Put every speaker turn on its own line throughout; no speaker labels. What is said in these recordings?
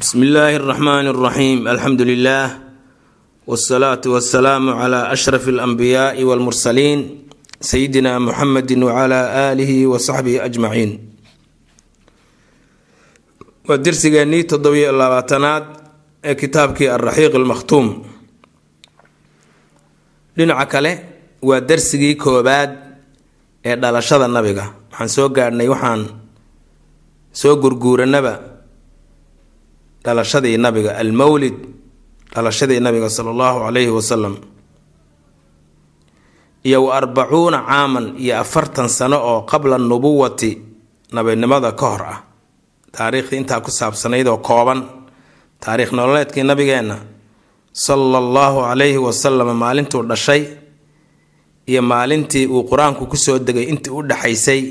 bsmi illaahi اraxmaan اraxiim alxamdu lilah wاsalaatu wasalaamu cla ashraf اlanbiyaai wاlmursaliin sayidina muxamedi wcla aalihi wasaxbihi ajmaciin waa dersigeennii toddobiyo labaatanaad ee kitaabkii alraxiiq almakhtuum dhinaca kale waa dersigii koobaad ee dhalashada nabiga waxaan soo gaadhnay waxaan soo gurguuranaba dhalashadii nabiga almowlid dhalashadii nabiga sala allahu calayhi wasalam iyo wa arbacuuna caaman iyo afartan sano oo qabla nubuwati nabinimada ka hor ah. Taariikhdii intaa ku saabsanayd oo kooban taariikh nololeedkii nabigeenna sala allahu calayhi wasalam maalintuu dhashay iyo maalintii uu qur'aanku ku soo degay intii u dhaxaysay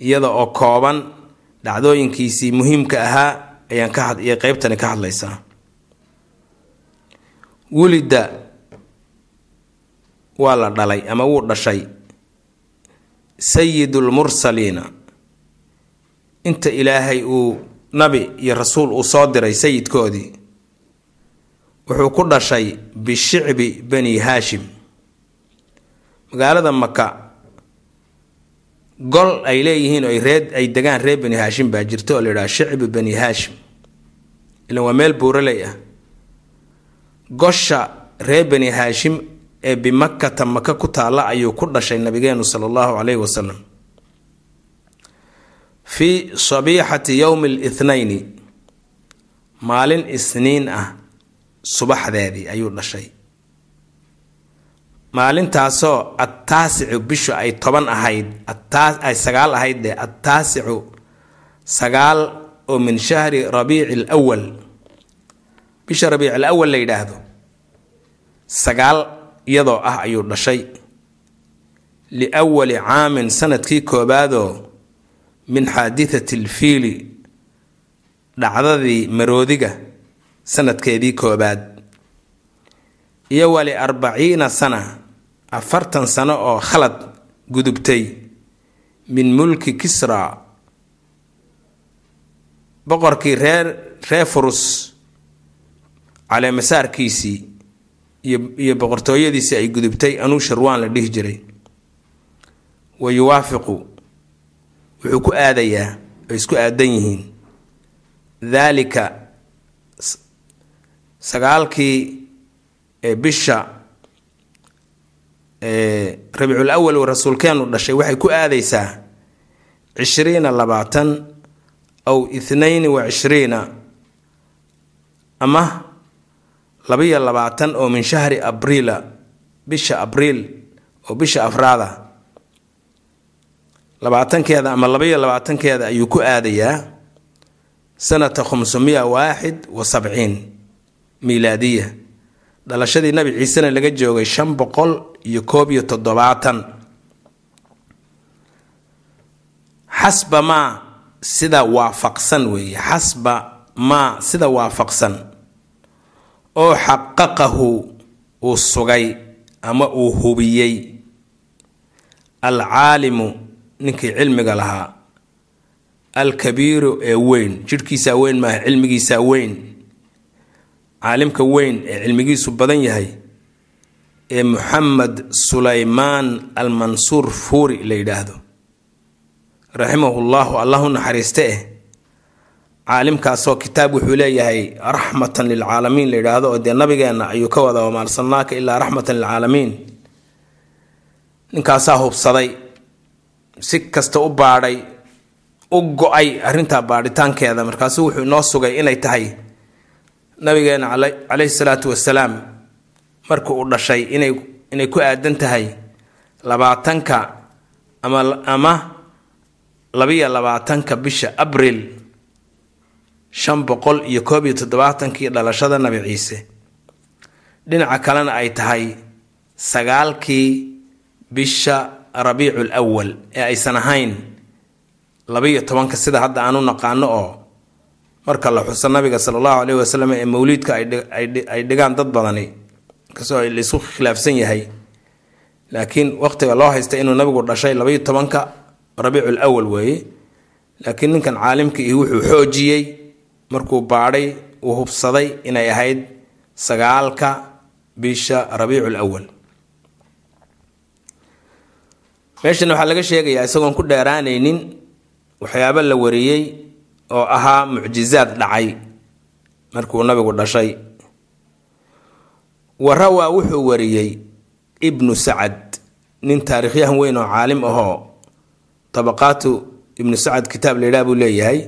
iyada oo kooban dhacdooyinkiisii muhiimka ahaa ayaan qeybtani ka hadlaysaa. Wulida waa la dhalay ama wuu dhashay. Sayidulmursaliina inta ilaahay uu nabi iyo rasuul uu soo diray sayidkoodii wuxuu ku dhashay bishicbi bani haashim. Magaalada maka gol ay leeyihiin ay ree ay degaan reer bani haashim baa jirta oo la yidhaha shicbi bani haashim ilan waa meel buuraley ah gosha reer bani haashim ee bimakata maka ku taalla ayuu ku dhashay nabigeenu sala allahu caleyhi wasalam fii sabiixati yowmi lithnayni maalin isniin ah subaxdeedii ayuu dhashay. Maalintaasoo attaasicu bishu ay toban ahayd ay sagaal ahayd dee attaasicu sagaal oo min shahri rabiici lwal bisha rabiic alawal la yidhaahdo. Sagaal iyadoo ah ayuu dhashay. Liwali caamin sannadkii koobaadoo min xaadithati alfiili dhacdadii maroodiga sanadkeedii koobaad. Iyo wali arbaciina sana afartan sano oo khalad gudubtay min mulki kisra boqorkii reer reer furus caleemasaarkiisii iyo iyo boqortooyadiisii ay gudubtay anuu sharwaan la dhihi jiray. Wa yuwaafiqu wuxuu ku aadayaa ay isku aadan yihiin. Daalika sagaalkii bisha rabiicul awal uu rasuulkeenu dhashay waxay ku aadaysaa cishriina labaatan aw ithnayni wa cishriina ama labiyo labaatan oo min shahri abriila bisha abriil oo bisha afraada labaatankeeda ama labayo labaatankeeda ayuu ku aadayaa sanata khamsumiya waaxid wa sabciin miilaadiya dhalashadii nabi ciisena laga joogay shan boqol iyo koob iyo toddobaatan xasba maa sida waafaqsan weeye xasba maa sida waafaqsan. Oo xaqaqahu uu sugay ama uu hubiyey. Alcaalimu ninkii cilmiga lahaa. Alkabiiru ee weyn jidhkiisaa weyn maaha cilmigiisaa weyn. Caalimka weyn ee cilmigiisu badan yahay ee muxamed sulaymaan almansuur fuuri la yidhaahdo raximahullahu allahu naxariiste eh. Caalimkaasoo kitaab wuxuu leeyahay raxmatan lilcaalamiin la yidhaahdo oo dee nabigeenna ayuu ka wada wamaa arsalnaaka ilaa raxmatan lilcaalamiin ninkaasaa hubsaday si kasta u baadhay u go'ay arrintaa baadhitaankeeda. Markaasuu wuxuu inoo sugay inay tahay nabigeena caleyhi salaatu wasalaam marka uu dhashay inay inay ku aadan tahay labaatanka ama ama labiyo labaatanka bisha abril shan boqol iyo koob iyo toddobaatankii dhalashada nabi ciise. Dhinaca kalena ay tahay sagaalkii bisha rabiicul awal ee aysan ahayn labiyo tobanka sida hadda aan u naqaano oo marka la xuso nabiga sala allahu caleyhi wasalam ee mawliidka ay dhigaan dad badani ka soo la isku khilaafsan yahay. Laakiin waqtiga loo haysta inuu nabigu dhashay labayo tobanka rabiicul awal weeye laakiin ninkan caalimka ihi wuxuu xoojiyey markuu baadhay uu hubsaday inay ahayd sagaalka bisha rabiicul awal meeshan waxaa laga sheegayaa isagoon ku dheeraanaynin waxyaabo la wariyey oo ahaa mucjizaad dhacay markuu nabigu dhashay. Wa rawaa wuxuu wariyey ibnu sacad nin taariikhyahan weyn oo caalim ahoo tabaqaatu ibnu sacad kitaab laydhaha buu leeyahay.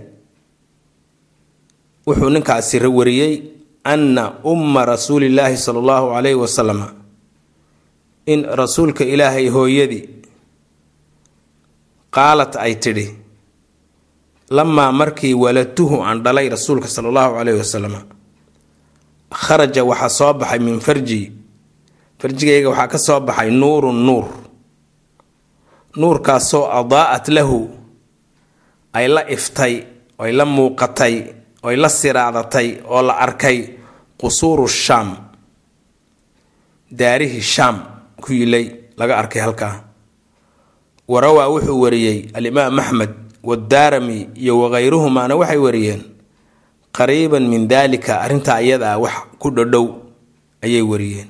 Wuxuu ninkaasi wariyey anna umma rasuulillaahi sala allahu calayhi wasalam in rasuulka ilaahay hooyadii qaalat ay tidhi lamaa markii waladtuhu aan dhalay rasuulka sala allahu calayhi wasalam kharaja waxaa soo baxay min farji. Farjigayga waxaa ka soo baxay nuurun nuur nuurkaasoo adaa'at lahu ay la iftay oy la muuqatay oy la siraadatay oo la arkay qusuuru shaam daarihii shaam ku yilay laga arkay halkaa. Warawaa wuxuu wariyey alimaam axmed wadaarami iyo wakayruhumaana waxay wariyeen qariiban min daalika arrintaa iyada ah wax ku dhodhow ayay wariyeen.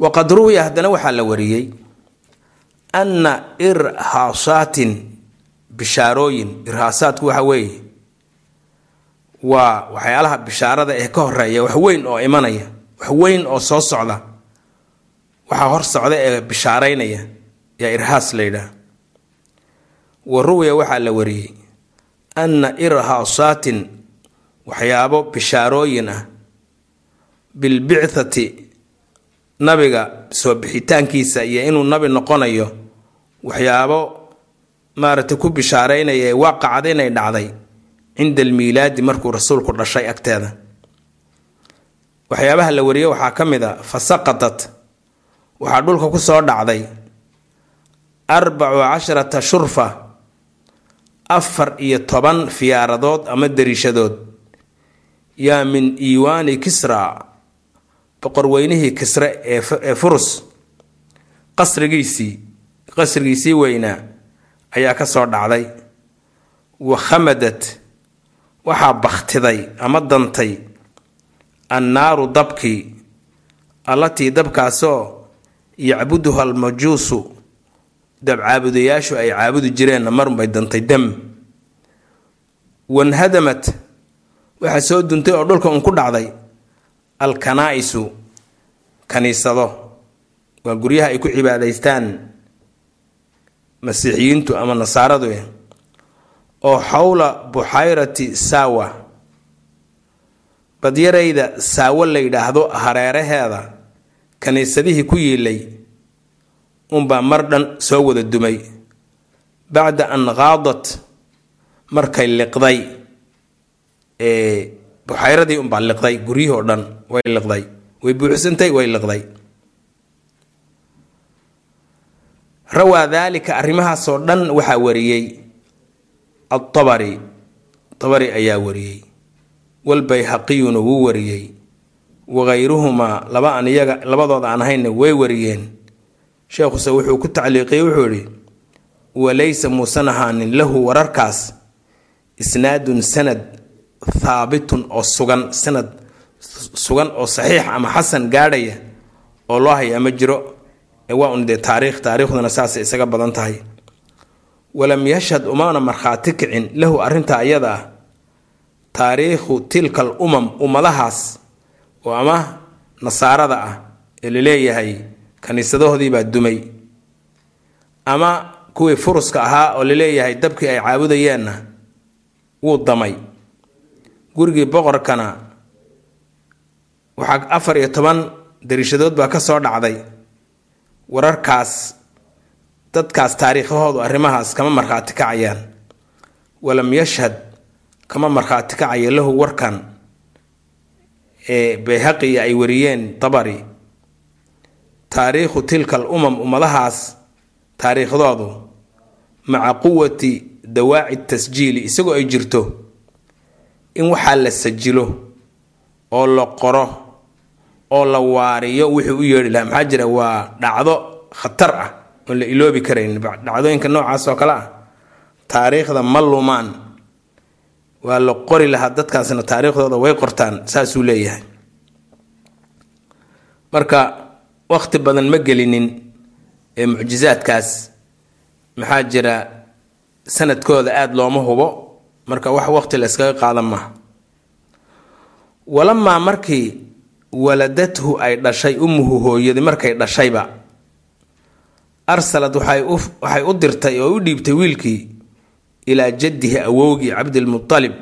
Waqad ruwiya haddana waxaa la wariyey anna irhaasaatin bishaarooyin irhaasaadku waxa weeye waa waxyaalaha bishaarada ee ka horreeya wax weyn oo imanaya wax weyn oo soo socda waxaa hor socda ee bishaaraynaya yaa irhaas la yidhaah. Wa ruwiya waxaa la wariyey anna irhaasaatin waxyaabo bishaarooyin ah bilbicthati nabiga soo bixitaankiisa iyo inuu nabi noqonayo waxyaabo maaragtay ku bishaaraynaya ee waaqacad inay dhacday cinda almiilaadi markuu rasuulku dhashay agteeda. Waxyaabaha la wariyey waxaa ka mid a fa saqatat waxaa dhulka ku soo dhacday arbacu casharata shurfa afar iyo toban fiyaaradood ama dariishadood yaa min iiwaani kisra boqorweynihii kisre ee furus qasrigiisii qasrigiisii weynaa ayaa ka soo dhacday. Wa khamadat waxaa bakhtiday ama dantay annaaru dabkii allatii dabkaasoo yacbuduha almajuusu dabcaabudayaashu ay caabudi jireenna marunbay dantay dam. Wanhadamat waxaa soo duntay oo dhulka un ku dhacday alkanaa-isu kaniisado. Waa guryaha ay ku cibaadaystaan masiixiyiintu ama nasaaradu eh oo xowla buxayrati saawa. Badyarayda saawo la yidhaahdo hareeraheeda kaniisadihii ku yiilay unbaa mar dhan soo wada dumay. Bacda an qaadat markay liqday buxayradii unbaa liqday guryihii oo dhan way liqday way buuxsantay way liqday rawaa daalika arrimahaasoo dhan waxaa wariyey. Atabari tabari ayaa wariyey. Walbayhaqiyuna wuu wariyey. Wakayruhumaa laba aan iyaga labadooda aan ahaynna way wariyeen. Sheekhuse wuxuu ku tacliiqiyey wuxuu idhi walaysa muusan ahaanin lahu wararkaas. Isnaadun sanad thaabitun oo sugan sanad sugan oo saxiix ama xasan gaadhaya oo loo hayaa ma jiro waa un dee taariikh taariikhduna saasay isaga badan tahay. Walam yashhad umana markhaati kicin lahu arrintaa iyada ah taariikhu tilka al umam ummadahaas oo ama nasaarada ah ee la leeyahay kaniisadahoodii baa dumay. Ama kuwii furuska ahaa oo la leeyahay dabkii ay caabudayeenna wuu damay. Gurigii boqorkana waxaa afar iyo toban dariishadood baa ka soo dhacday wararkaas dadkaas taariikhahoodu arrimahaas kama markhaati kacayaan walam yashhad kama markhaati kacaya lahu warkan ee bayhaqi ay wariyeen tabari. Taariikhu tilka al umam ummadahaas taariikhdoodu maca quwati dawaaci tasjiili isagoo ay jirto in waxaa la sajilo oo la qoro oo la waariyo wixii u yeedhi lahaa maxaa jira? Waa dhacdo khatar ah oon la iloobi karayn dhacdooyinka noocaas oo kale ah taariikhda ma lumaan. Waa la qori lahaa dadkaasna taariikhdooda way qortaan saasuu leeyahay. Marka waqti badan ma gelinin ee mucjisaadkaas maxaa jira? Sanadkooda aada looma hubo. Marka wax waqti la yskaga qaadan maha walamaa markii waladathu ay dhashay ummuhu hooyadi markay dhashayba. Arsalad waxay u dirtay oo u dhiibtay wiilkii ilaa jaddihi awowgii cabdilmualib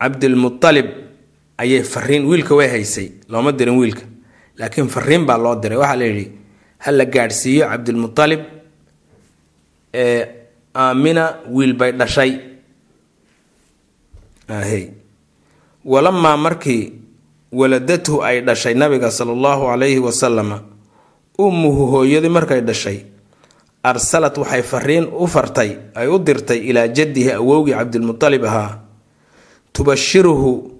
cabdilmualib ayay fariin wiilka way haysay looma dirin wiilka. Laakiin fariin baa loo diray. Waxaa la yidhi ha la gaadhsiiyo cabdilmualib ee aamina wiil bay dhashay. Walamaa markii waladathu ay dhashay nabiga sala allahu calayhi wasalama ummuhu hooyadii markay dhashay arsalad waxay fariin u fartay ay u dirtay ilaa jaddihi awowgii cabdilmualib ahaa. Tubashiruhu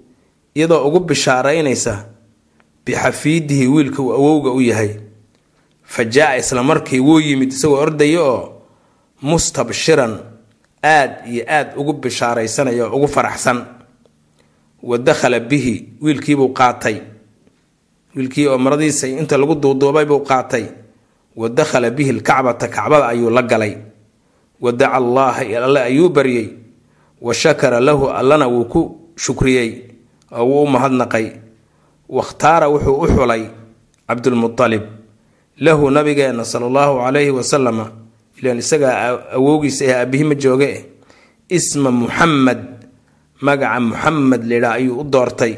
iyadoo ugu bishaaraynaysa bixafiidihi wiilka uu awowga u yahay. Fa jaa-a isla markii wuu yimid isagoo ordaya oo mustabshiran aad iyo aad ugu bishaaraysanaya oo ugu faraxsan wa dakhala bihi wiilkiibuu qaatay. Wiilkii oo maradiisa inta lagu duuduubay buu qaatay. Wa dakhala bihi lkacbata kacbada ayuu la galay. Wa daca allaaha alle ayuu baryey. Wa shakara lahu allana wuu ku shukriyey oo wuu u mahadnaqay. Wakhtaara wuxuu u xulay cabdulmualib lahu nabigeena sala allahu calayhi wasalama ilan isagaa awowgiisa eh abihi ma jooge isma muxamed magaca muxamed lidhaa ayuu u doortay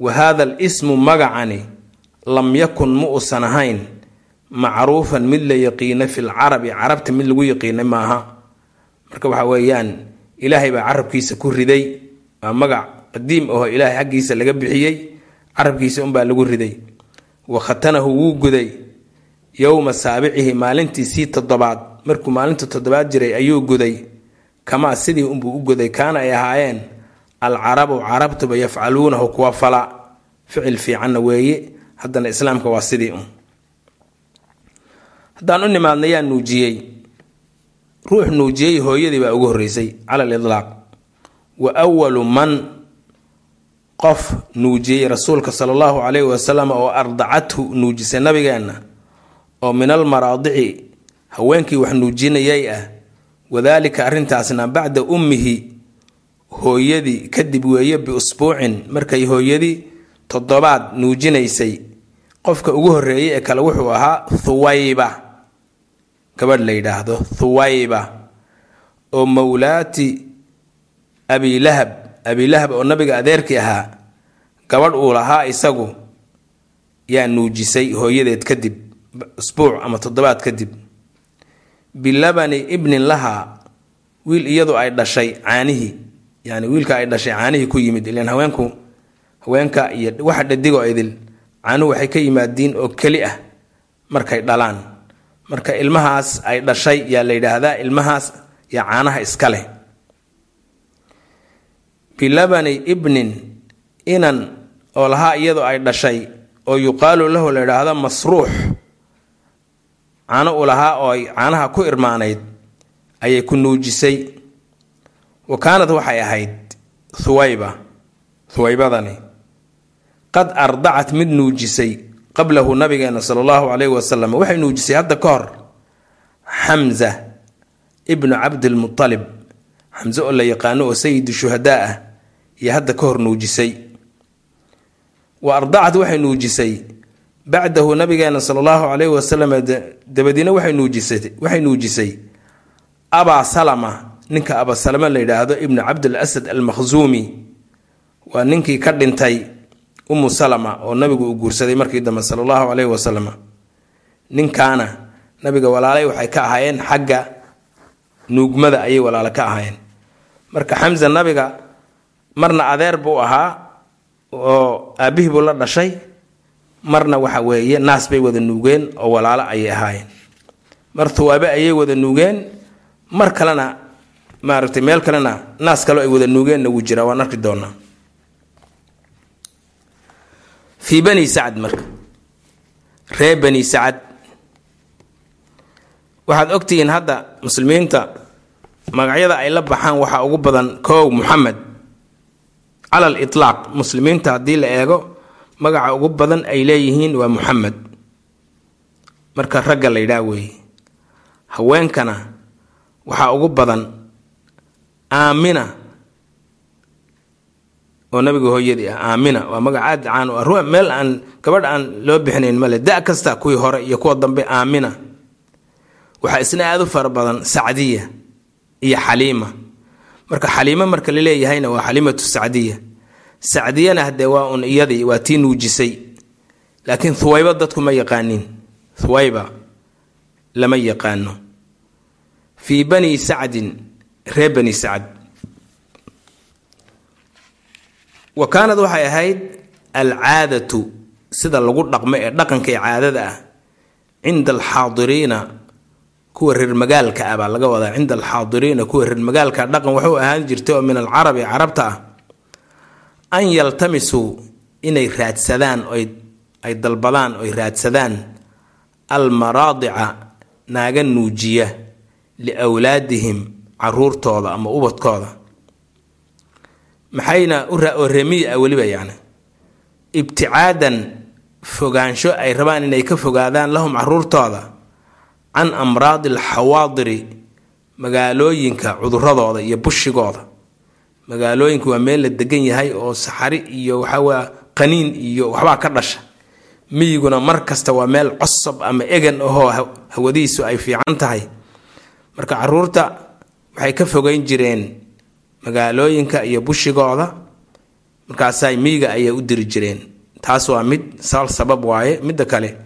wa haada al magacani lam yakun ma uusan ahayn macruufan mid la yaqiina fi lcarabi carabta mid lagu yaqiinay maaha marka waxa weeyaan ilaahay baa carabkiisa ku riday waa magac qadiim aho ilaahay xaggiisa laga bixiyey carabkiisa unbaa lagu riday. Wa khatanahu wuu guday yowma saabicihi maalintiisii toddobaad. Markuu maalinta toddobaad jiray ayuu guday kamaa sidii unbuu u guday kaana ay ahaayeen alcarabu carabtuba yafcaluunahu kuwa fala. Ficil fiicanna weeye haddana islaamka waa sidii un. Haddaan u nimaadna yaa nuujiyey. Ruux nuujiyey hooyadii baa ugu horreysay cala alilaaq wa walu man qof nuujiyey rasuulka sala allahu calayhi wasalam oo ardacathu nuujisay nabigeenna oo min almaraadici haweenkii wax nuujinayay ah wadaalika arrintaasna bacda ummihi hooyadii kadib weeye biusbuucin markay hooyadii toddobaad nuujinaysay qofka ugu horreeyay ee kale wuxuu ahaa thuwayba. Gabadh la yidhaahdo thuwayba. Oo mowlaati abilahab abilahab oo nabiga adeerkii ahaa gabadh uu lahaa isagu yaa nuujisay hooyadeed kadib usbuuc ama toddobaad kadib bilabani ibnin lahaa wiil iyadu ay dhashay caanihii yani wiilka ay dhashay caanihii ku yimid ilan haweenku haweenka iyo waxa dhadigoo idil caanuhu waxay ka yimaadiin oo keli ah markay dhalaan. Marka ilmahaas ay dhashay yaa la yidhaahdaa ilmahaas yaa caanaha iska leh. Bilabani ibnin inan oo lahaa iyadu ay dhashay oo yuqaalu lahu la yidhaahdo masruux caano u lahaa oo ay caanaha ku irmaanayd ayay ku nuujisay. Wa kaanad waxay ahayd thuwayba thuwaybadani. Qad ardacat mid nuujisay qablahu nabigeena sala allahu calayhi wasalam waxay nuujisay hadda ka hor xamza ibnu cabdilmutalib xamse oo la yaqaano oo sayidu shuhadaa ah iyo hadda ka hor nuujisay. Wa ardacat waxay nuujisay bacdahu nabigeena sala allahu calayhi wasalam dabadiina waxay nuujisay abaa salama ninka abaa salama la yidhaahdo ibnu cabdil almakhzuumi waa ninkii ka dhintay umu salama oo nabigu uu guursaday markii dambe sala allahu calayhi wasalam ninkaana nabiga walaalay waxay ka ahaayeen xagga nuugmada ayay walaalo ka ahaayeen. Marka xamsa nabiga marna adeer buu ahaa oo aabbihii buu la dhashay marna waxa weeye naas bay wada nuugeen oo walaalo ayay ahaayeen. Mar thuwaabe ayay wada nuugeen mar kalena maaragtay meel kalena naas kaleo ay wada nuugeenna wuu jiraa waan arki doonaa. Fii bani sacad marka ree bani sacad waxaad ogtihiin hadda muslimiinta magacyada ay la baxaan waxaa ugu badan koow muxamed cala al itlaaq muslimiinta haddii la eego magaca ugu badan ay leeyihiin waa muxamed marka ragga la yidhaah weeye haweenkana waxaa ugu badan aamina oo nabiga hooyadii ah aamina. Waa magac aad caan u ah. Meel aan gabadh aan loo bixinayn male da kasta kuwii hore iyo kuwa dambe aamina. Waxaa isna aada u fara badan sacdiya iyo xaliima. Marka xaliimo marka la leeyahayna waa xaliimatu sacdiya sacdiyana hadee waa un iyadii waa tii nuujisay. Laakiin thuwayba dadku ma yaqaanin thuwayba lama yaqaano. Fii bani sacdin reer bani sacd. Wa kaanad waxay ahayd alcaadatu sida lagu dhaqmo ee dhaqanka caadada ah cinda alxaadiriina kuwa reer magaalka ah baa laga wadaa cinda alxaadiriina kuwa reer magaalka dhaqan wuxuu ahaan jirtay oo min alcarabi carabta ah an yaltamisuu inay raadsadaan ay dalbadaan oy raadsadaan almaraadica naaga nuujiya liwlaadihim caruurtooda ama ubadkooda. Maxayna oo remiy ah weliba yani ibticaadan fogaansho ay rabaan inay ka fogaadaan lahum caruurtooda can amraadi alxawaadiri magaalooyinka cuduradooda iyo bushigooda magaalooyinka waa meel la degan yahay oo saxari iyo waxawaa qaniin iyo waxbaa ka dhasha. Miyiguna mar kasta waa meel cosab ama egan ahoo hawadiisu ay fiican tahay. Marka carruurta waxay ka fogeyn jireen magaalooyinka iyo bushigooda markaasay miyiga ayay u diri jireen. Taas waa mid sal sabab waaye midda kale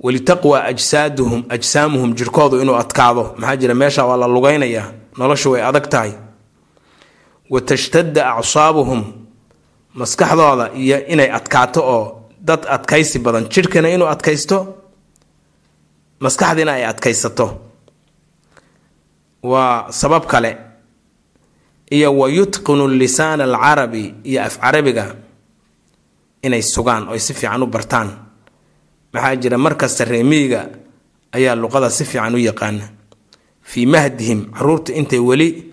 walitaqwa ajsaaduhum ajsaamuhum jirkoodu inuu adkaado. Maxaa jira meesha waa la lugaynayaa noloshu way adag tahay wa tashtadda acsaabuhum maskaxdooda iyo inay adkaato oo dad adkaysi badan jidhkana inuu adkaysto maskaxdiina ay adkaysato. Waa sabab kale. Iyo wa yutqinu lisaana alcarabi iyo af carabiga inay sugaan oy si fiican u bartaan. Maxaa jira markasta reemiyiga ayaa luqada si fiican u yaqaana. Fii mahdihim carruurta intay weli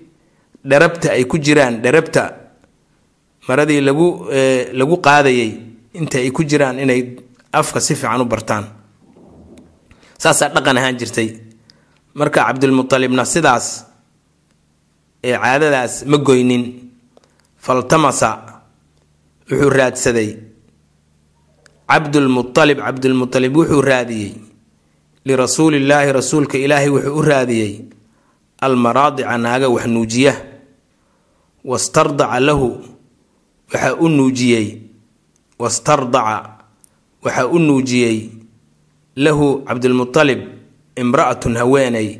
dharabta ay ku jiraan dharabta maradii lagu lagu qaadayay inta ay ku jiraan inay afka si fiican u bartaan. Saasaa dhaqan ahaan jirtay. Marka cabdulmutalibna sidaas ee caadadaas ma goynin faltamasa wuxuu raadsaday. Cabdulmualib cabdulmualib wuxuu raadiyey. Lirasuulillaahi rasuulka ilaahay wuxuu u raadiyey. Almaraadica naaga wax nuujiya wastardaca lahu waxaa u nuujiyey. Wastardaca waxaa u nuujiyey. Lahu cabdulmualib imra'atun haweeney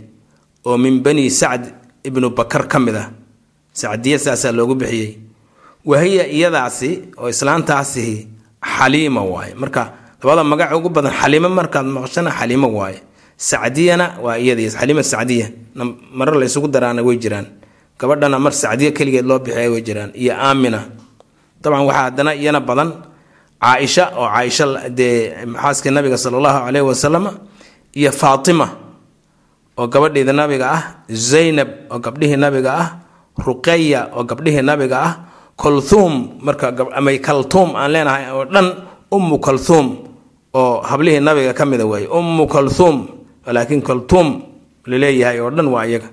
oo min bani sacd ibnu bakar ka mid ah. Sacdiya saasaa loogu bixiyey. Wahiya iyadaasi oo islaantaasihi xaliima waaye. Marka labada magac ugu badan xaliimo markaad maqashana xaliimo waaye. Sacdiyana waa iyadii xaliima sacdiya. Marar la ysugu daraana way jiraan gabadhana mar sacdiya keligeed loo bixiya way jiraan. Iyo aamina. Dabcan waxaa haddana iyana badan. Caaisha oo caaisha dee xaaska nabiga sala allahu caleyhi wasalam iyo faatima oo gabadheeda nabiga ah zaynab oo gabdhihii nabiga ah ruqeya oo gabdhihii nabiga ah kolthuum marka ama kaltuum aan leenahay oo dhan ummu kalthuum oo hablihii nabiga ka mida weeye ummu kalthuum laakiin kaltuum la leeyahay oo dhan waa iyaga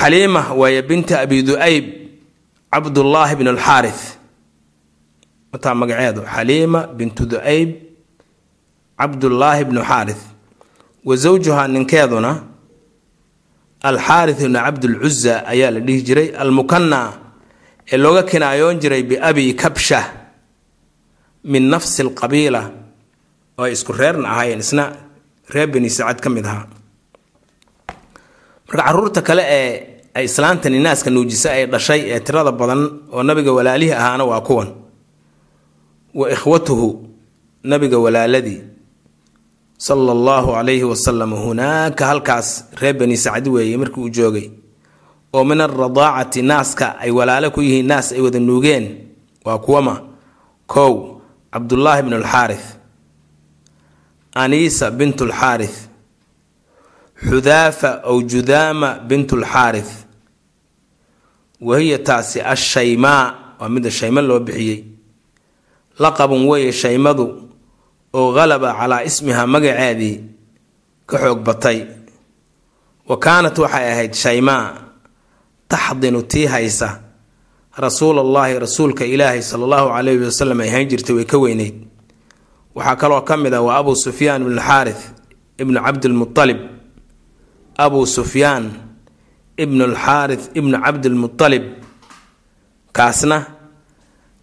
xaliima waaye binta abi du'ayb cabdullaahi bn alxaarith wataa magaceedu xaliima bintu du'ayb cabdullaahi bnu xaarith wa zawjuhaa ninkeeduna alxaarith bnu cabdulcuza ayaa la dhihi jiray almukana ee looga kinaayoon jiray biabi kabsha min nafsi alqabiila oo ay isku reerna ahaayeen isna reer beni sacad ka mid ahaa marka carruurta kale ee ay islaantani naaska nuujisa ay dhashay ee tirada badan oo nabiga walaalihii ahaana waa kuwan. Wa ikhwatuhu nabiga walaaladii sala allahu calayhi wasalam hunaaka halkaas reer beni sacdi weeye markii uu joogay. Oo min alradaacati naaska ay walaalo ku yihiin naas ay wada nuugeen waa kuwama. Kow cabdullaahi bnu alxaarith aniisa bint lxaarith xudaafa ow judaama bint lxaarith wahiya taasi ashaymaa waa midda shayma loo bixiyey. Laqabun weeye shaymadu oo qalaba calaa ismiha magaceedii ka xoog batay. Wa kaanat waxay ahayd shaymaa taxdinu tii haysa. Rasuul allaahi rasuulka ilaahi sala allahu calayhi wasalam ay hayn jirtay way ka weyneyd waxaa kaloo ka mid ah waa abu sufyaan ibnu xaarith ibnu cabdilmualib abu sufyaan ibnu alxaarith ibnu cabdilmualib kaasna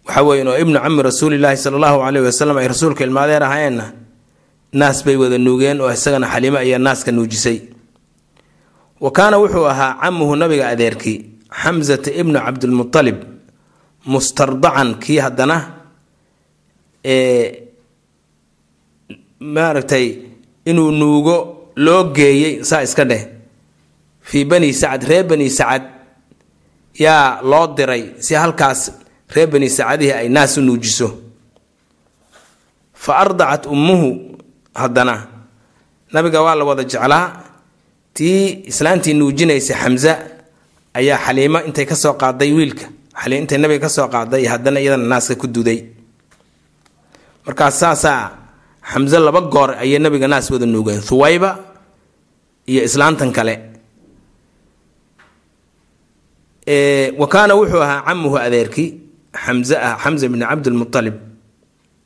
waxa weyn oo ibnu cami rasuulilaahi sala allahu caleyhi wasalam ay rasuulka ilmaadeer ahayeenna naas bay wada nuugeen oo isagana xaliimo ayaa naaska nuujisay. Wa kaana wuxuu ahaa camuhu nabiga adeerkii xamsata ibnu cabdilmualib mustardacan kii haddana ee maaragtay inuu nuugo loo geeyey saa iska dheh. Fii bani sacad reer bani sacad yaa loo diray si halkaas reer bani sacadihii ay naas u nuujiso. Fa ardacat ummuhu haddana. Nabiga waa la wada jeclaa. Tii islaantii nuujinaysa xamsa ayaa xaliimo intay ka soo qaaday wiilka. Intay nabiga ka soo qaaday haddana iyadana naaska ku duday markaas saasaa xamse laba goor ayay nabiga naas wada nuugeen. Thuwayba iyo islaantan kale. Wa kaana wuxuu ahaa camuhu adeerkii xamse ah xamse bni cabdilmualib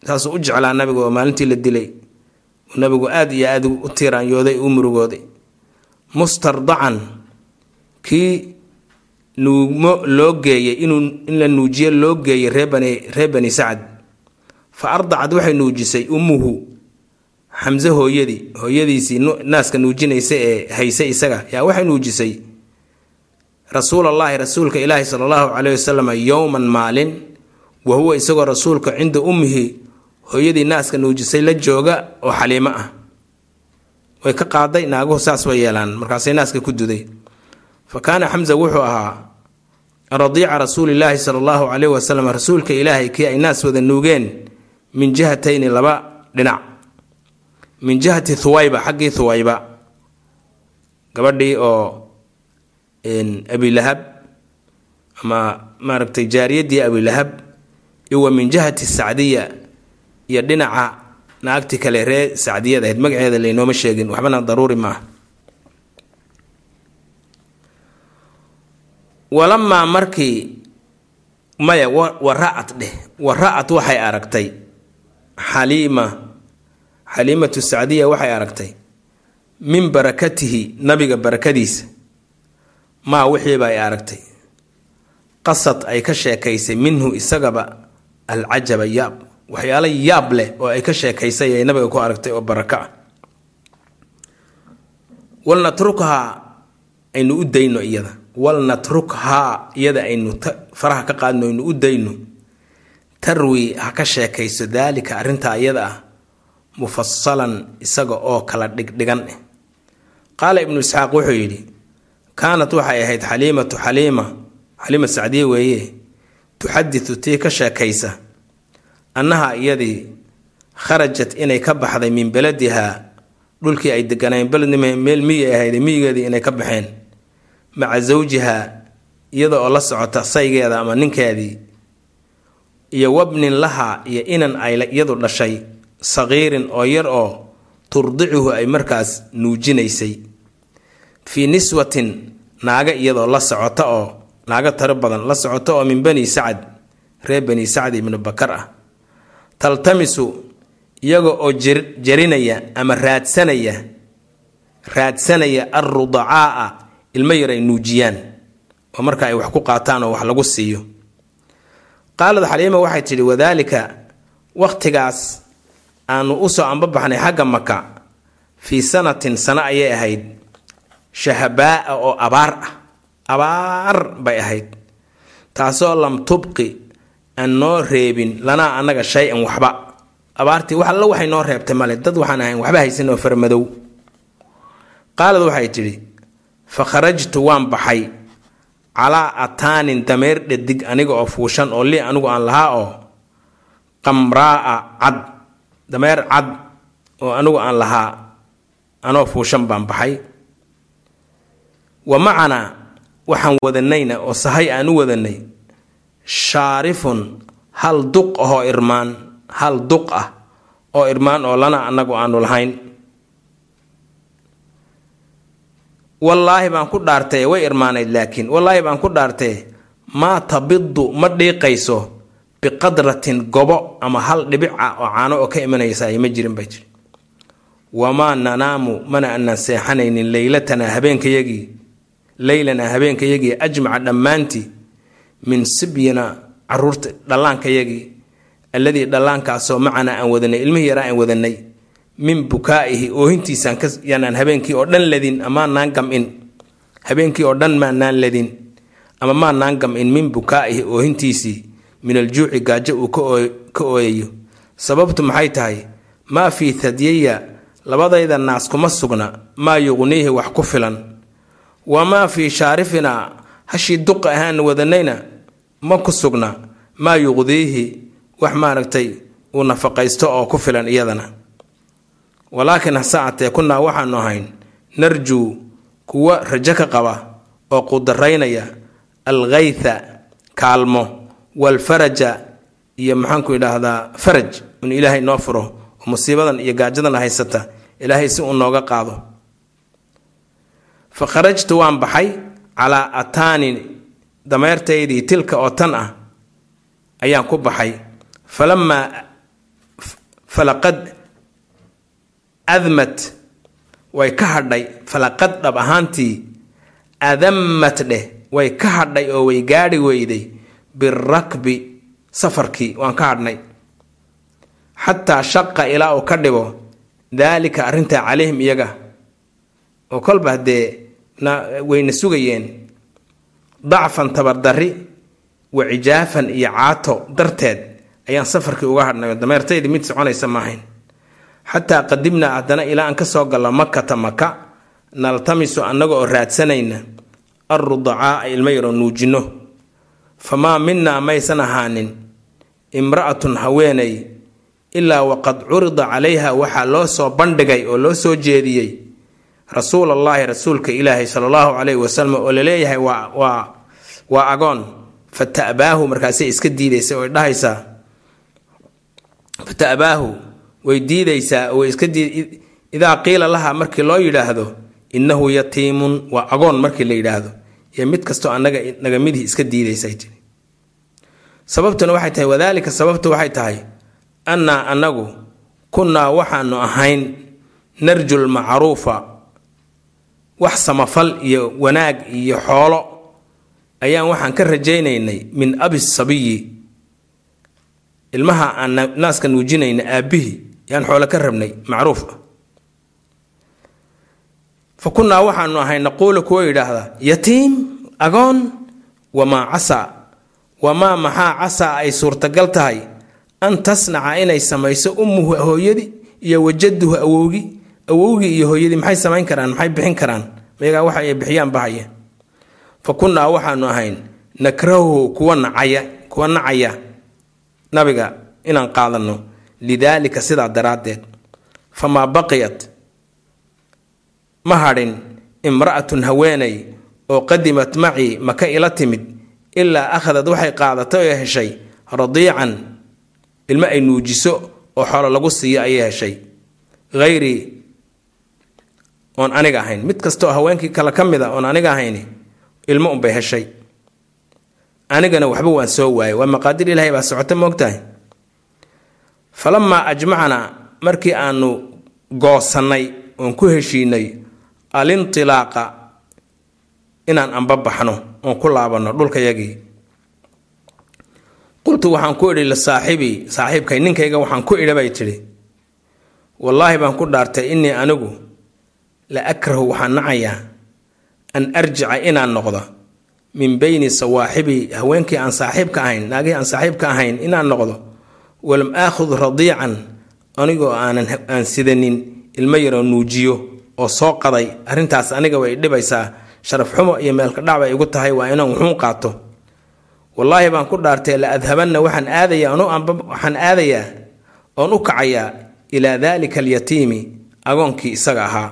saasuu u jeclaa nabiga oo maalintii la dilay. Nabigu aada iyo aada u tiiraanyooday u murugooday. Mustardacan kii nuugmo loo geeyay inuu in la nuujiyo loo geeyay ree bani reer bani sacad. Fa ardacad waxay nuujisay ummuhu xamse hooyadii hooyadiisii naaska nuujinaysa ee hayse isaga. Yaa waxay nuujisay? Rasuulallaahi rasuulka ilaahi sala allahu caleyhi wasalam yowman maalin wa huwa isagoo rasuulka cinda ummihi hooyadii naaska nuujisay la jooga oo xaliimo ah. Way ka qaaday naaguhu saas way yeelaan markaasay naaska ku duday. Fa kaana xamsa wuxuu ahaa radiica rasuulilaahi sala allahu caleyhi wasalam rasuulka ilaahay kii ay naas wada nuugeen min jihatayni laba dhinac min jihati thuwayba xaggii thuwayba gabadhii oo abilahab ama maaragtay jaariyaddii abilahab iyo wa min jihati sacdiya iyo dhinaca naagti kale ree sacdiyad ahayd. Magaceeda laynooma sheegin waxbana daruuri maaha walamaa markii maya wara-at dheh wara-at waxay aragtay xaliima xaliimatu sacdiya waxay aragtay min barakatihi nabiga barakadiisa. Maa wixiiba ay aragtay. Qasad ay ka sheekaysay minhu isagaba alcajaba yaab. Waxyaalo yaab leh oo ay ka sheekaysay ay nabiga ku aragtay oo barako ah walnatrukhaa aynu u dayno iyada. Walnatrukhaa iyada aynu faraha ka qaadno aynu u dayno. Tarwi ha ka sheekayso daalika arrintaa iyada ah mufasalan isaga oo kala dhigdhigan. Eh qaala ibnu isxaaq wuxuu yidhi kaanat waxay ahayd xaliimatu xaliima. Xaliima sacdiye weeye tuxaditu tii ka sheekaysa annaha iyadii kharajat inay ka baxday min beladihaa dhulkii ay deganayn belednima meel miyi ahayd miyigeedii inay ka baxeen. Maca zawjiha iyada oo la socota saygeeda ama ninkeedii iyo wabnin laha iyo inan ay iyadu dhashay saqiirin oo yar oo turdicuhu ay markaas nuujinaysay. Fii niswatin naaga iyadoo la socota oo naaga tiro badan la socota oo min bani sacad reer bani sacd ibnu bakar ah. Taltamisu iyaga oo jarinaya ama raadsanaya raadsanaya alrudacaaa ilmo yar ay nuujiyaan oo marka ay wax ku qaataan oo wax lagu siiyo. Qaalad xaliima waxay tidhi wadaalika wakhtigaas aanu u soo ambabaxnay xagga maka fii sanatin sano ayay ahayd shahabaa'a oo abaar ah. Abaar bay ahayd. Taasoo lam tubqi aan noo reebin lanaa annaga shay-an waxba. Abaartii wax alla waxay noo reebtay male dad waxaan ahayn waxba haysan oo farmadow. Qaalad waxay tidhi fa kharajtu waan baxay calaa ataanin dameer dhadig aniga oo fuushan oo lii anigu aan lahaa oo qamraa'a cad dameer cad oo anigu aan lahaa anoo fuushan baan baxay. Wa macanaa waxaan wadanayna oo sahay aan u wadanay shaarifun hal duq ahoo irmaan hal duq ah oo irmaan oo lana annagu aanu lahayn. Wallaahi baan ku dhaartee way irmaanayd laakiin. Wallaahi baan ku dhaartee maa tabidu ma dhiiqayso biqadratin gobo ama hal dhibic ah oo caano oo ka imanaysa ay ma jirin bay jiri. Wamaa nanaamu mana anaan seexanaynin leylatanaa habeenkayagii leylanaa habeenkayagii ajmaca dhammaantii min sibyina carruurta dhallaankayagii alladii dhallaankaasoo macanaa aan wadanay ilmihii yaraa aan wadanay min bukaa'ihi oohintiisaan ka yaanaan habeenkii oo dhan ladin amaanaan gam-in. Habeenkii oo dhan maanaan ladin ama maanaan gam-in min bukaa'ihi oohintiisii min aljuuci gaajo uu ka ooyayo sababtu maxay tahay? Maa fii hadyaya labadayda naas kuma sugna maa yuqniihi wax ku filan. Wamaa fii shaarifinaa hashii duqa ahaan wadanayna ma ku sugna maa yuqdiihi wax maaragtay uu nafaqaysto oo ku filan iyadana. Walaakiin hase atee kunnaa waxaanu ahayn narjuu kuwa rajo ka qaba oo qudaraynaya alkhaytha kaalmo walfaraja iyo maxaanku idhaahdaa faraj in ilaahay noo furo oo musiibadan iyo gaajadan haysata ilaahay si uu nooga qaado. fa kharajtu waan baxay calaa ataani dameertaydii tilka oo tan ah ayaan ku baxay. falamaa falaqad admat way ka hadhay falaqad dhab ahaantii adamat dheh way ka hadhay oo way gaadhi weyday birakbi safarkii waan ka hadhnay. Xataa shaqa ilaa uu ka dhibo daalika arrintaa calayhim iyaga oo kolba haddee wayna sugayeen dacfan tabardarri wa cijaafan iyo caato darteed ayaan safarkii uga hadhnay. Oo dameertaydii mid soconaysa maahayn xataa qadimnaa haddana ilaa aan ka soo gallo makata maka naltamisu annaga oo raadsanayna alrudacaa'a ilmo yaroo nuujinno famaa minaa maysan ahaanin imra'atun haweenay ilaa waqad curida calayha waxaa loo soo bandhigay oo loo soo jeediyey. Rasuulallaahi rasuulka ilaahay sala allahu calayhi wasalam oo la leeyahay waa waa agoon. Fa ta'baahu markaasay iska diidaysa oo dhahaysaa fa way diidaysaa way iska diid idaa qiila laha markii loo yidhaahdo innahu yatiimun waa agoon markii la yidhaahdo iyo mid kastoo annaga naga midihii iska diidaysay tiri sababtuna waxay tahay wadaalika sababtu waxay tahay annaa annagu kunnaa waxaanu ahayn narju lmacruufa wax samafal iyo wanaag iyo xoolo. Ayaan waxaan ka rajaynaynay min abi sabiyi ilmaha aan naaska nuujinayna aabbihii yaan xoolo ka rabnay macruuf ah. Fa kunnaa waxaanu ahay naquulu kuwa yidhaahdaa yatiim agoon wamaa casaa wamaa maxaa casaa ay suurtagal tahay an tasnaca inay samayso ummuhu hooyadii iyo wajaduhu awowgi awowgii iyo hooyadii maxay samayn karaan maxay bixin karaan? Mayagaa waxa ay bixiyaan bahaya fa kunnaa waxaanu ahayn nakrahuhu kuwa nacaya kuwa nacaya nabiga inaan qaadanno lidaalika sidaa daraaddeed. Famaa baqiyat ma hadhin imra'atun haweenay oo qadimat macii maka ila timid ilaa akhadad waxay qaadatay oo heshay radiican ilmo ay nuujiso oo xoolo lagu siiyo ayay heshay. Hayrii oon aniga ahayn. Mid kastaoo haweenkii kale ka mid a oon aniga ahayni ilmo unbay heshay. Anigana waxba waan soo waayay waa maqaadir ilaahay baa socota moogtahay falamaa ajmacnaa markii aanu goosannay oon ku heshiinay alintilaaqa inaan anbabaxno oon ku laabanno dhulkayagii qultu waxaan ku idhi lisaaxibii saaxiibkay ninkayga waxaan ku idha bay tidhi. Wallaahi baan ku dhaartay innii anigu la akrahu waxaan nacayaa an arjica inaan noqdo min beyni sawaaxibii haweenkii aan saaxiibka ahayn naagihii aan saaxiibka ahayn inaan noqdo. Walam aakhud radiican anigoo aanan aan sidanin ilmo yaroo nuujiyo oo soo qaday. Arrintaas aniga way dhibaysaa sharaf xumo iyo meelka dhac bay igu tahay waa inaan wuxuun qaato. Wallaahi baan ku dhaartay la adhabanna waxaan aadayaa waxaan aadayaa oon u kacayaa ilaa daalika alyatiimi agoonkii isaga ahaa.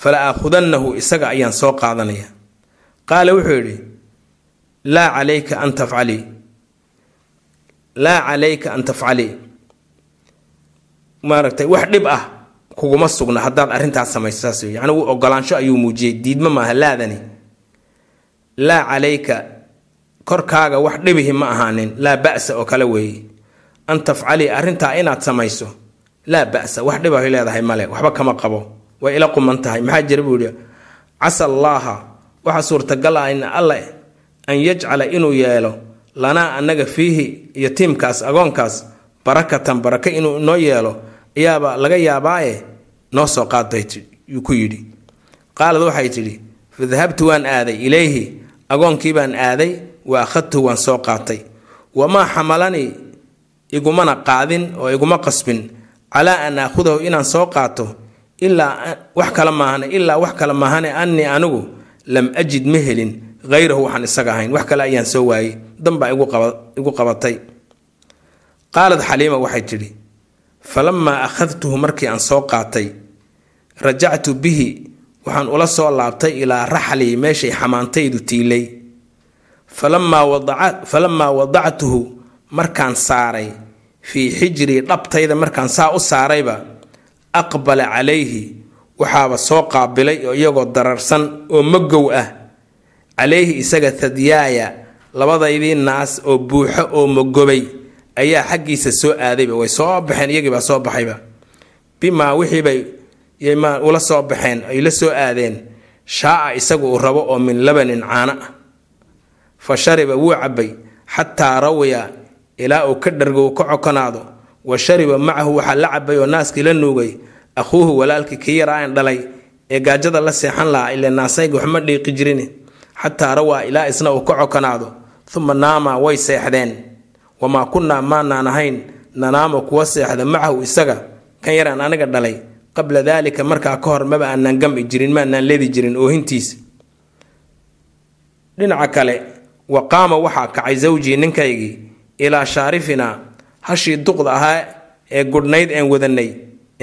Fala aakhudannahu isaga ayaan soo qaadanaya qaala wuxuu yidhi laa calayka an tafcalii laa calayka an tafcalii maaragtay wax dhib ah kuguma sugna haddaad arrintaas samayso saas uu ogolaansho ayuu muujiyey diidma maaha laadani. Laa calayka korkaaga wax dhibihi ma ahaanin. Laa ba'sa oo kale weeye an tafcalii arrintaa inaad samayso. Laa ba'sa wax dhibahay leedahay male waxba kama qabo. Way ila quman tahay. Maxaa jira buu yihi casa allaaha waxaa suurtagal ah in alle an yajcala inuu yeelo lanaa annaga fiihi iyo tiimkaas agoonkaas barakatan baraka inuu inoo yeelo ayaaba laga yaabaaye noo soo qaadbay yuu ku yidhi. Qaalad waxay tidhi fadahabtu waan aaday ilayhi agoonkii baan aaday wa akhadtuhu waan soo qaatay. Wamaa xamalanii igumana qaadin oo iguma qasbin. Calaa an aakhudahu inaan soo qaato ilaa wax kale maahane ilaa wax kale maahane annii anigu lam ajid ma helin. Hayrahu waxaan isaga ahayn wax kale ayaan soo waayey. Danbaa igu qabatay. Qaalad xaliima waxay tidhi falamaa akhadtuhu markii aan soo qaatay rajactu bihi waxaan ula soo laabtay ilaa raxlii meeshay xamaantaydu tiilay falamaa wadactuhu markaan saaray fii xijrii dhabtayda markaan saa u saarayba aqbala calayhi waxaaba soo qaabilay oo iyagoo dararsan oo magow ah. Calayhi isaga thadyaaya labadaydii naas oo buuxo oo mogobay ayaa xaggiisa soo aadayba way soo baxeen iyagiibaa soo baxayba. Bimaa wixiibay ula soo baxeen ay la soo aadeen. Shaaca isagu uu rabo oo min labanin caano ah fa shariba wuu cabbay xataa rawiya ilaa uu ka dhargo ka cokonaado wa shariba macahu waxaa la cabay oo naaskii la nuugay. Akhuuhu walaalkii kii yaraa-an dhalay ee gaajada la seexan lahaa ile naasayga waxma dhiiqi jirin xataa rawaa ilaa isna uu ka cokonaado uma naama way seexdeen wamaa kunnaa maanaan ahayn nanaamo kuwa seexda macahu isaga. Kan yaraan aniga dhalay qabla daalika markaa ka hor maba aanaan gami jirin maanaan leedi jirin oohintiisa dhinaca kale wa qaama waxaa kacay sawjii ninkaygii ilaa shaarifinaa hashii duqda ahaa ee gudhnayd een wadanay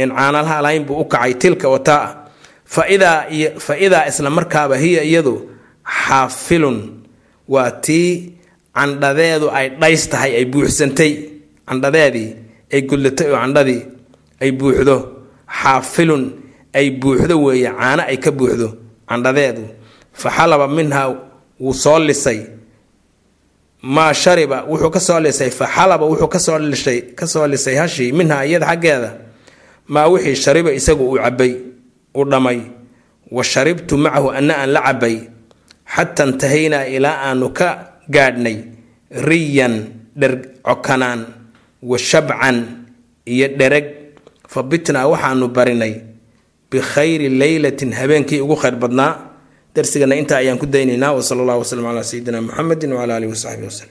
een caanalaha lahayn buu u kacay tilka wataa fa idaa isla markaaba hiya iyadu xaafilun waa tii candhadeedu ay dhays tahay ay buuxsantay. Candhadeedii ay gudlatay oo candhadii ay buuxdo. Xaafilun ay buuxdo weeye caano ay ka buuxdo. Candhadeedu fa xalaba minhaa wuu soo lisay. Maa shariba wuxuu ka soo lisay. Fa xalaba wuxuu ka soo lisay ka soo lisay hashii minhaa iyada xaggeeda. Maa wixii shariba isagu uu cabay u dhamay. Wa sharibtu macahu anna aan la cabay xata intahaynaa ilaa aanu ka gaadhnay riyan dher cokanaan wa shabcan iyo dhereg. Fa bitnaa waxaanu barinay bikhayri leylatin habeenkii ugu khayr badnaa. Darsigana intaa ayaan ku daynaynaa wsala allah wslm calaa sayidina muxamedi wcala alihi wasaxbi waslem